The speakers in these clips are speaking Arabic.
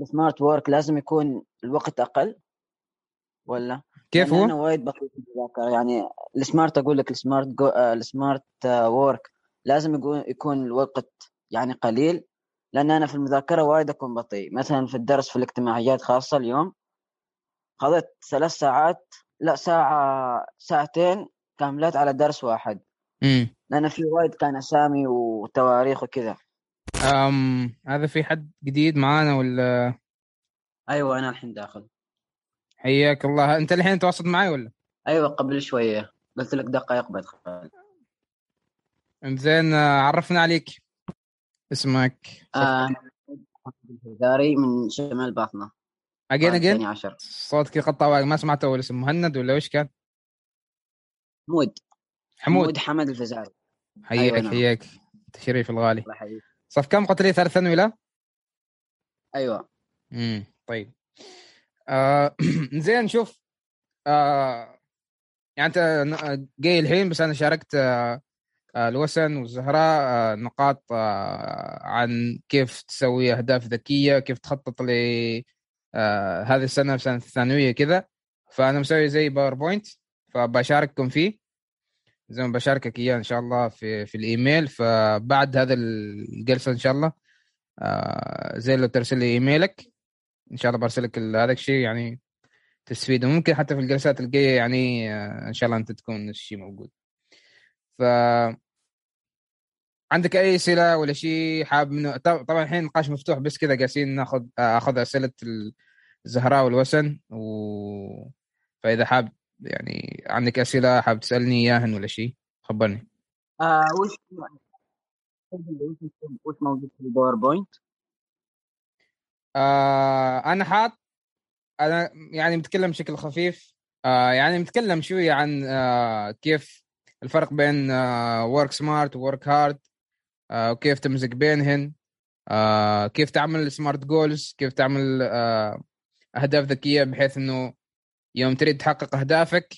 ال smart work لازم يكون الوقت أقل ولا؟ كيف يعني هو؟ أنا وايد بسيط في المذاكرة. يعني ال smart أقول لك ال smart جو... ال smart work لازم يكون يكون الوقت يعني قليل لأن أنا في المذاكرة وايد أكون بطيء. مثلا في الدرس في الاجتماعيات خاصة اليوم خذت ثلاث ساعات لا ساعة ساعتين كاملات على درس واحد. امم لأن في وايد كان أسامي وتواريخ وكذا. أم هذا في حد جديد معانا ولا؟ أيوه أنا الحين داخل. حياك الله. أنت الحين تواصل معي ولا؟ أيوه قبل شوية. قلت لك دقائق بدخل زين آه، عرفنا عليك. اسمك. آه، الفزاري من شمال باطنة. اجين اجين صوتك يقطع ما سمعت اول اسم مهند ولا وش كان؟ حمود. حمود. حمد الفزاري حياك أيوة نعم. حياك. تشريف الغالي. الله يحييك. صف كم؟ قلت لي ثالث ثانوي لا؟ أيوه. امم طيب. آه زين شوف. آه يعني أنت جاي الحين بس أنا شاركت آه آه، الوسن والزهراء آه نقاط آه عن كيف تسوي أهداف ذكية كيف تخطط ل آه هذه السنة في سنة الثانوية كذا. فأنا مسوي زي باوربوينت فبشارككم فيه. زي ما بشاركك إياه إن شاء الله في في الإيميل. فبعد هذا الجلسة إن شاء الله آه زي لو ترسل لي إيميلك إن شاء الله برسل لك ال- هذا الشيء يعني تستفيد وممكن حتى في الجلسات الجاية يعني آه، إن شاء الله أنت تكون الشيء موجود. ف عندك أي أسئلة ولا شيء حاب منه؟ طب- طبعا الحين نقاش مفتوح بس كذا قاسين ناخذ آه، أخذ أسئلة الزهراء والوسن و فإذا حاب يعني عندك أسئلة حاب تسألني إياهن ولا شيء خبرني آه وش وش موجود في ال PowerPoint؟ آه أنا حاط أنا يعني متكلم بشكل خفيف. آه يعني متكلم شوية عن آه كيف الفرق بين work smart و work hard وكيف تمزج بينهن. آه كيف تعمل سمارت جولز كيف تعمل آه أهداف ذكية بحيث إنه يوم تريد تحقق أهدافك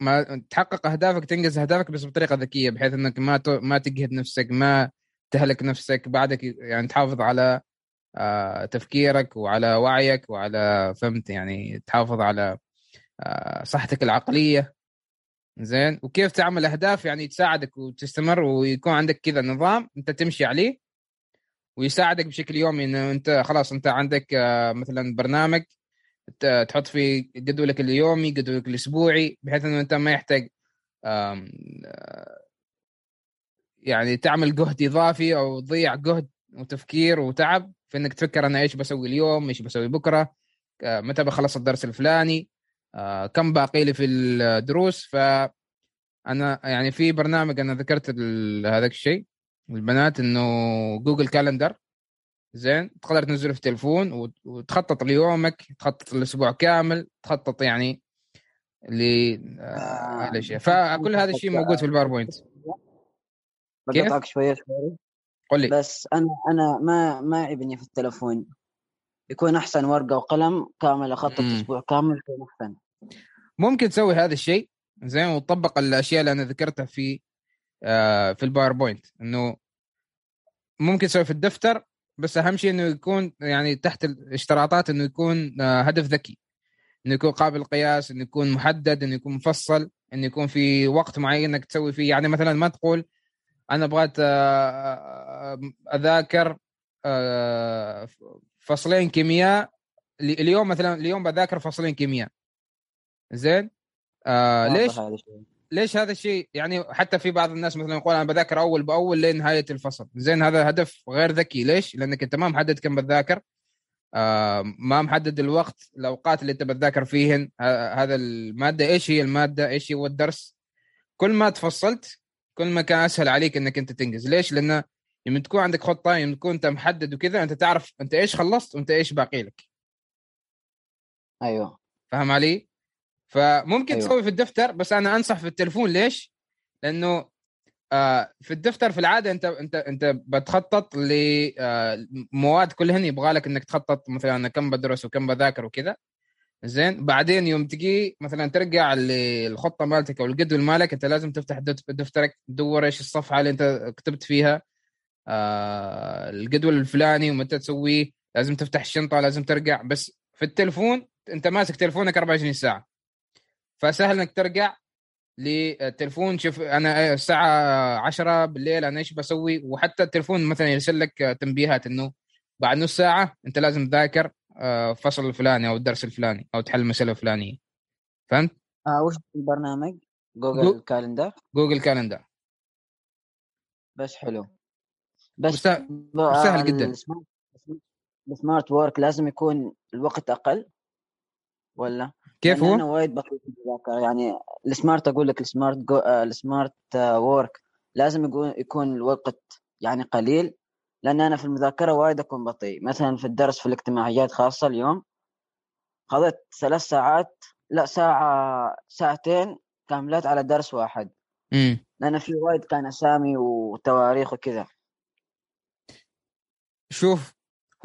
ما تحقق أهدافك تنجز أهدافك بس بطريقة ذكية بحيث إنك ما ت- ما تجهد نفسك ما تهلك نفسك بعدك يعني تحافظ على آه، تفكيرك وعلى وعيك وعلى فهمت؟ يعني تحافظ على آه، صحتك العقلية. زين؟ وكيف تعمل أهداف يعني تساعدك وتستمر ويكون عندك كذا نظام أنت تمشي عليه ويساعدك بشكل يومي إنه أنت خلاص أنت عندك آه، مثلا برنامج تحط فيه جدولك اليومي جدولك الأسبوعي بحيث إنه أنت ما يحتاج آه، يعني تعمل جهد إضافي أو تضيع جهد وتفكير وتعب في إنك تفكر أنا إيش بسوي اليوم إيش بسوي بكرة آه، متى بخلص الدرس الفلاني آه، كم باقي لي في الدروس. ف أنا يعني في برنامج أنا ذكرت هذاك الشيء البنات إنه Google Calendar. زين؟ تقدر تنزله في التليفون وت- وتخطط ليومك تخطط الأسبوع كامل تخطط يعني ل آه، هذا الشيء فكل هذا الشيء موجود في ال PowerPoint. كيف؟ بقطعك شوية شوية. قل لي. بس أنا أنا ما ما يعجبني في التلفون يكون أحسن ورقة وقلم كامل أخطط. أسبوع كامل يكون أحسن. ممكن تسوي هذا الشيء زين وتطبق الأشياء اللي أنا ذكرتها في آه في الباوربوينت. إنه ممكن تسوي في الدفتر بس أهم شيء إنه يكون يعني تحت الاشتراطات إنه يكون آه هدف ذكي. إنه يكون قابل للقياس إنه يكون محدد إنه يكون مفصل إنه يكون في وقت معين إنك تسوي فيه. يعني مثلا ما تقول أنا بغيت آه، أذاكر آه، فصلين كيمياء. اليوم مثلا اليوم بذاكر فصلين كيمياء. زين؟ آه ليش. ليش هذا الشيء؟ يعني حتى في بعض الناس مثلا يقول أنا بذاكر أول بأول لنهايه الفصل. زين هذا هدف غير ذكي. ليش؟ لأنك أنت ما محدد كم بتذاكر. آه ما محدد الوقت الأوقات اللي أنت بتذاكر فيهن. هذا المادة إيش هي؟ المادة إيش هو الدرس؟ كل ما تفصلت كل ما كان أسهل عليك إنك أنت تنجز. ليش؟ لأنه لما تكون عندك خطة لما تكون أنت محدد وكذا أنت تعرف أنت إيش خلصت وأنت إيش باقي لك. أيوه. فاهم علي؟ فممكن أيوة. تسوي في الدفتر بس أنا أنصح في التلفون ليش؟ لأنه آه في الدفتر في العادة أنت أنت أنت بتخطط لمواد كلهن. يبغى لك إنك تخطط مثلا أنا كم بدرس وكم بذاكر وكذا. زين؟ بعدين يوم تجي مثلا ترجع للخطة مالتك أو الجدول مالك أنت لازم تفتح دف- دفترك تدور إيش الصفحة اللي أنت كتبت فيها آه الجدول الفلاني ومتى تسويه. لازم تفتح الشنطة لازم ترجع. بس في التلفون أنت ماسك تلفونك 24 ساعة. فسهل إنك ترجع للتلفون. شوف أنا الساعة 10 بالليل أنا إيش بسوي؟ وحتى التلفون مثلا يرسل لك تنبيهات إنه بعد نص ساعة أنت لازم تذاكر آه، فصل الفلاني أو الدرس الفلاني أو تحل المساله الفلانيه فهمت؟ آه وش البرنامج؟ جوجل جو... Calendar Google Calendar بس حلو. بس سهل, سهل جدا. ال smart work لازم يكون الوقت أقل؟ ولا؟ كيف هو؟ أنا وايد بطيء في المذاكرة. يعني ال smart أقول لك ال smart جو... ال smart work لازم يكون يكون الوقت يعني قليل لأن أنا في المذاكرة وايد أكون بطيء. مثلا في الدرس في الاجتماعيات خاصة اليوم خذت ثلاث ساعات لا ساعة ساعتين كاملات على درس واحد. امم لأن في وايد كان أسامي وتواريخ وكذا. شوف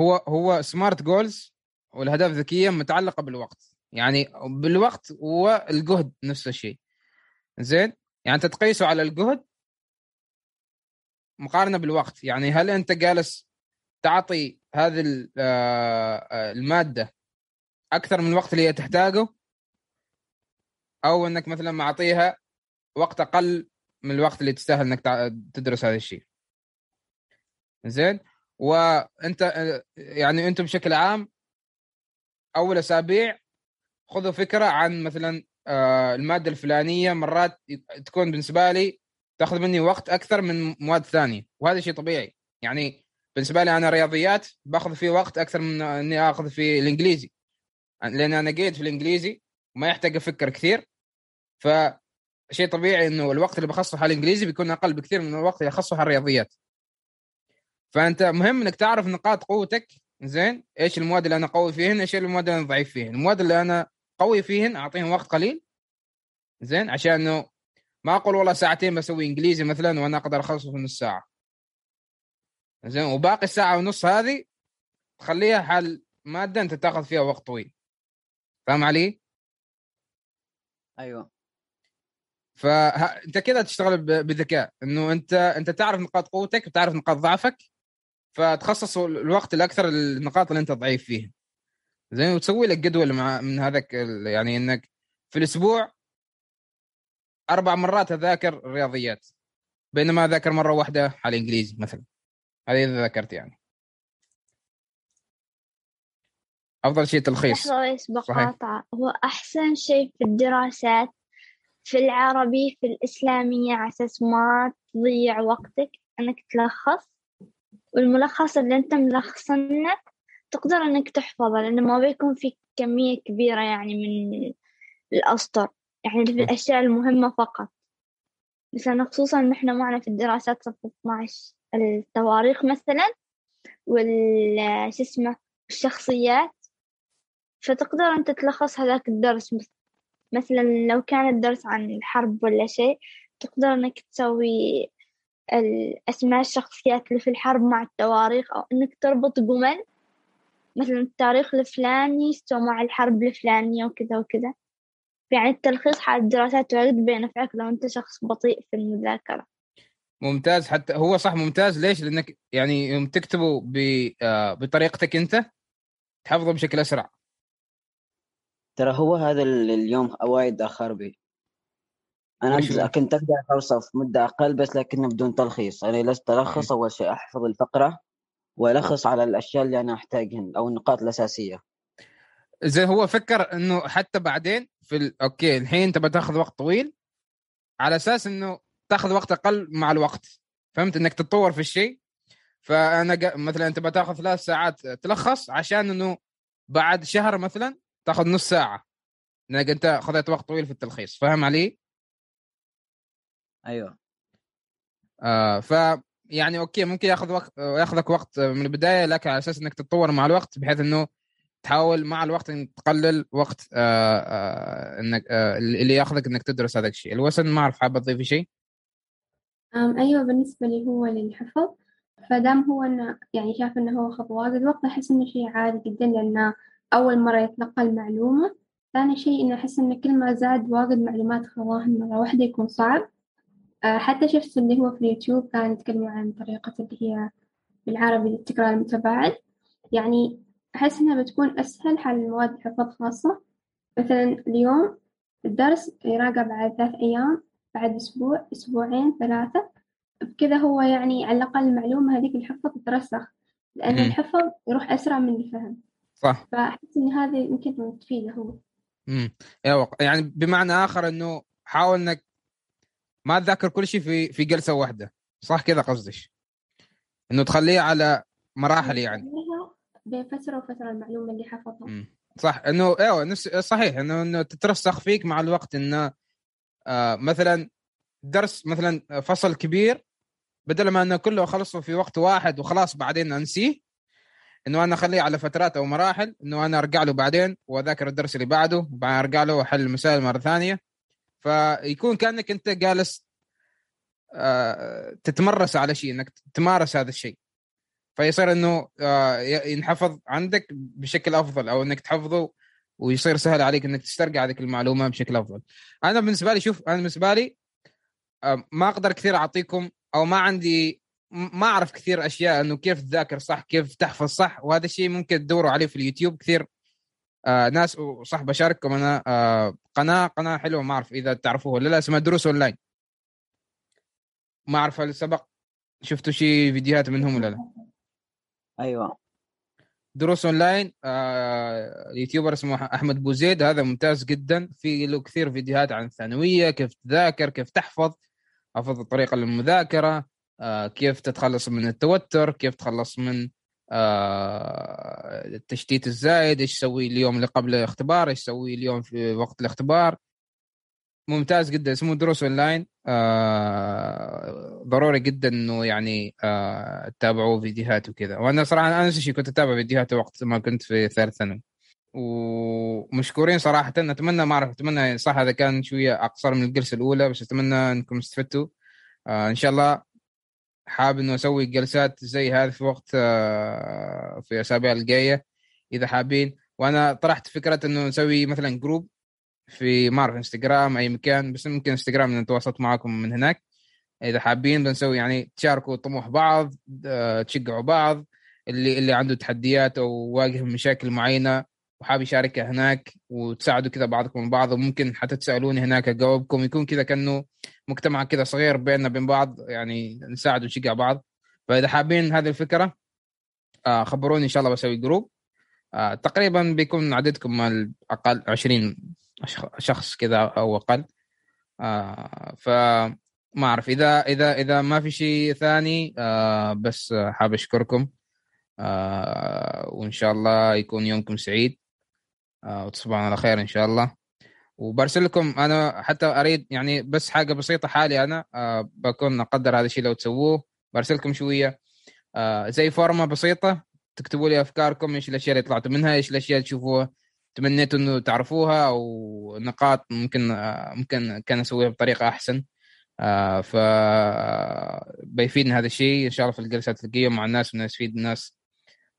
هو هو سمارت جولز والأهداف الذكية متعلقة بالوقت. يعني بالوقت والجهد نفس الشيء. زين؟ يعني انت تقيسه على الجهد مقارنة بالوقت. يعني هل أنت جالس تعطي هذه آه، آه، المادة أكثر من الوقت اللي هي تحتاجه؟ أو أنك مثلا معطيها وقت أقل من الوقت اللي تستاهل أنك تدرس هذا الشيء. زين؟ وأنت آه، يعني أنتم بشكل عام أول أسابيع خذوا فكرة عن مثلا المادة الفلانية مرات تكون بالنسبة لي تاخذ مني وقت أكثر من مواد ثانية وهذا شيء طبيعي. يعني بالنسبة لي أنا رياضيات باخذ فيه وقت أكثر من إني آخذ في الإنجليزي. لأن أنا جيد في الإنجليزي وما يحتاج أفكر كثير. ف شيء طبيعي إنه الوقت اللي بخصصه على الإنجليزي بيكون أقل بكثير من الوقت اللي اخصصه على الرياضيات. فأنت مهم إنك تعرف نقاط قوتك زين؟ إيش المواد اللي أنا قوي فيهن إيش المواد اللي أنا ضعيف فيهن؟ المواد اللي أنا قوي فيهن اعطيهم وقت قليل. زين عشان إنه ما أقول والله ساعتين بسوي إنجليزي مثلا وأنا أقدر أخلصه في نص ساعة. زين وباقي الساعة ونص هذه تخليها حال مادة أنت تأخذ فيها وقت طويل. فاهم علي؟ أيوه. فانت كذا تشتغل بذكاء. إنه أنت أنت تعرف نقاط قوتك وتعرف نقاط ضعفك فتخصص الوقت الأكثر النقاط اللي أنت ضعيف فيها زين وتسوي لك جدول مع من هذاك يعني إنك في الأسبوع أربع مرات أذاكر الرياضيات بينما أذاكر مرة واحدة على الإنجليزي مثلا. هذه إذا ذكرت يعني. أفضل شيء تلخيص. لحظة بقاطع. هو أحسن شيء في الدراسات في العربي في الإسلامية على أساس ما تضيع وقتك إنك تلخص. والملخص اللي أنت ملخصنه تقدر إنك تحفظه لأنه ما بيكون في كمية كبيرة يعني من الأسطر يعني في الأشياء المهمة فقط. مثلا خصوصا نحن معنا في الدراسات صف 12 التواريخ مثلا وال شو اسمه الشخصيات فتقدر أنت تلخص هذاك الدرس. مثلا لو كان الدرس عن الحرب ولا شيء تقدر إنك تسوي الأسماء الشخصيات اللي في الحرب مع التواريخ أو إنك تربط جمل مثلا التاريخ الفلاني استوى مع الحرب الفلانية وكذا وكذا. يعني التلخيص حال الدراسات وايد بينفعك لو أنت شخص بطيء في المذاكرة. ممتاز. حتى هو صح ممتاز. ليش؟ لأنك يعني يوم تكتبه آه، بطريقتك أنت تحفظه بشكل أسرع. ترى هو هذا اليوم وايد أخر بي. أنا كنت أقدر أوصف مدة أقل بس لكنه بدون تلخيص. أنا جلست ألخص أول شيء أحفظ الفقرة. وألخص على الأشياء اللي أنا أحتاجهن أو النقاط الأساسية. زي هو فكر إنه حتى بعدين في ال... okay الحين أنت بتاخذ وقت طويل على أساس إنه تاخذ وقت أقل مع الوقت. فهمت؟ إنك تتطور في الشيء. فأنا ج... مثلا أنت بتاخذ ثلاث ساعات تلخص عشان إنه بعد شهر مثلا تاخذ نص ساعة. لانك أنت خذيت وقت طويل في التلخيص. فاهم علي؟ أيوه. آه ف يعني أوكي ممكن ياخذ وقت ياخذك وقت من البداية لكن على أساس إنك تتطور مع الوقت بحيث إنه تحاول مع الوقت إنك تقلل وقت آآ آآ إنك آآ اللي ياخذك إنك تدرس هذا الشيء. الوسن ما أعرف حابة تضيفي شيء؟ أيوه بالنسبة لي هو للحفظ. فدام هو إنه يعني شاف إنه هو خذ واجد وقت أحس إنه شيء عادي جدا لأنه أول مرة يتلقى المعلومه ثاني شيء إنه أحس إنه كل ما زاد واجد معلومات خذاها مرة واحدة يكون صعب. حتى شفت اللي هو في اليوتيوب كان يتكلموا عن طريقة اللي هي بالعربي التكرار المتباعد يعني أحس إنها بتكون أسهل حال المواد حفظ خاصة مثلا اليوم الدرس يراجع بعد ثلاث أيام بعد أسبوع أسبوعين ثلاثة. بكذا هو يعني على الأقل المعلومة هذيك الحفظ تترسخ لأن. الحفظ يروح أسرع من الفهم. صح. فأحس إن هذه يمكن تفيده. هو امم يعني بمعنى آخر إنه حاول إنك ما تذاكر كل شيء في في جلسة واحدة. صح كذا قصدك. إنه تخليه على مراحل يعني. بين فترة وفترة المعلومة اللي حفظها. صح. إنه إيوه نفس صحيح. إنه إنه تترسخ فيك مع الوقت إنه آه مثلا درس مثلا فصل كبير بدل ما إنه كله أخلصه في وقت واحد وخلاص بعدين أنسيه إنه أنا أخليه على فترات أو مراحل إنه أنا أرجع له بعدين وأذاكر الدرس اللي بعده وبعدين أرجع له وأحل المسائل مرة ثانية. فيكون كأنك أنت جالس آه، تتمرس على شيء إنك تمارس هذا الشيء فيصير إنه آه، ينحفظ عندك بشكل أفضل أو إنك تحفظه ويصير سهل عليك إنك تسترجع هذه المعلومة بشكل أفضل. أنا بالنسبة لي شوف أنا بالنسبة لي آه، ما أقدر كثير أعطيكم أو ما عندي ما أعرف كثير أشياء إنه كيف تذاكر صح كيف تحفظ صح وهذا الشيء ممكن تدوروا عليه في اليوتيوب كثير آه ناس وصح بشارككم أنا آه قناة قناة حلوة ما أعرف إذا تعرفوها ولا لا اسمها دروس أونلاين. ما أعرف هل سبق شفتوا شيء فيديوهات منهم ولا لا؟ أيوه. دروس أونلاين آه YouTuber اسمه أحمد بوزيد هذا ممتاز جدا. في له كثير فيديوهات عن الثانوية كيف تذاكر كيف تحفظ افضل طريقه للمذاكرة آه كيف تتخلص من التوتر كيف تخلص من آه التشتيت الزايد إيش تسوي اليوم اللي قبل الاختبار إيش تسوي اليوم في وقت الاختبار. ممتاز جدا. اسمه دروس أونلاين. آه ضروري جدا إنه يعني آه تتابعوا فيديوهات وكذا. وأنا صراحة أنا نفس كنت أتابع فيديوهاته وقت ما كنت في ثالث ثانوي. ومشكورين صراحة. أتمنى ما أعرف أتمنى صح هذا كان شوية أقصر من الجلسة الأولى بس أتمنى إنكم استفدتوا. آه إن شاء الله حاب إنه أسوي جلسات زي هذه في وقت آه في الأسابيع الجاية إذا حابين. وأنا طرحت فكرة إنه نسوي مثلا جروب في ما أعرف إنستغرام أي مكان بس ممكن إنستغرام نتواصل معكم من هناك. إذا حابين بنسوي يعني تشاركوا طموح بعض تشجعوا بعض. اللي اللي عنده تحديات أو واجه مشاكل معينة وحاب يشاركها هناك وتساعدوا كذا بعضكم بعض وممكن حتى تسألوني هناك أجاوبكم. يكون كذا كأنه مجتمع كذا صغير بيننا وبين بعض يعني نساعد ونشجع بعض. فإذا حابين هذه الفكرة خبروني إن شاء الله بسوي جروب. تقريبا بيكون عددكم أقل 20 شخص كذا أو أقل. آه فما أعرف إذا إذا إذا ما في شيء ثاني آه بس حاب أشكركم. آه وإن شاء الله يكون يومكم سعيد. آه وتصبحون على خير إن شاء الله. وبرسل لكم أنا حتى أريد يعني بس حاجة بسيطة حالي أنا آه بكون أقدر هذا الشيء لو تسووه. برسل لكم شوية آه زي فورمة بسيطة تكتبوا لي أفكاركم إيش الأشياء اللي طلعتوا منها إيش الأشياء اللي تشوفوها تمنيتوا إنه تعرفوها أو نقاط ممكن ممكن كان أسويها بطريقة أحسن. آه ف بيفيدنا هذا الشيء. إن شاء الله في الجلسات الجايه مع الناس ونستفيد الناس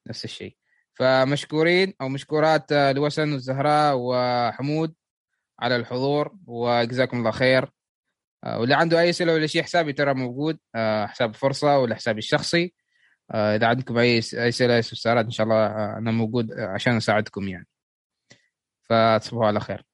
نفس الشيء. فمشكورين أو مشكورات لوسن والزهراء وحمود. على الحضور وجزاكم الله خير. آه واللي عنده أي أسئلة ولا شيء حسابي ترى موجود. آه حساب فرصه ولا حسابي الشخصي. آه إذا عندكم أي أسئلة استفسارات إن شاء الله أنا موجود عشان أساعدكم يعني. فتصبحوا على خير.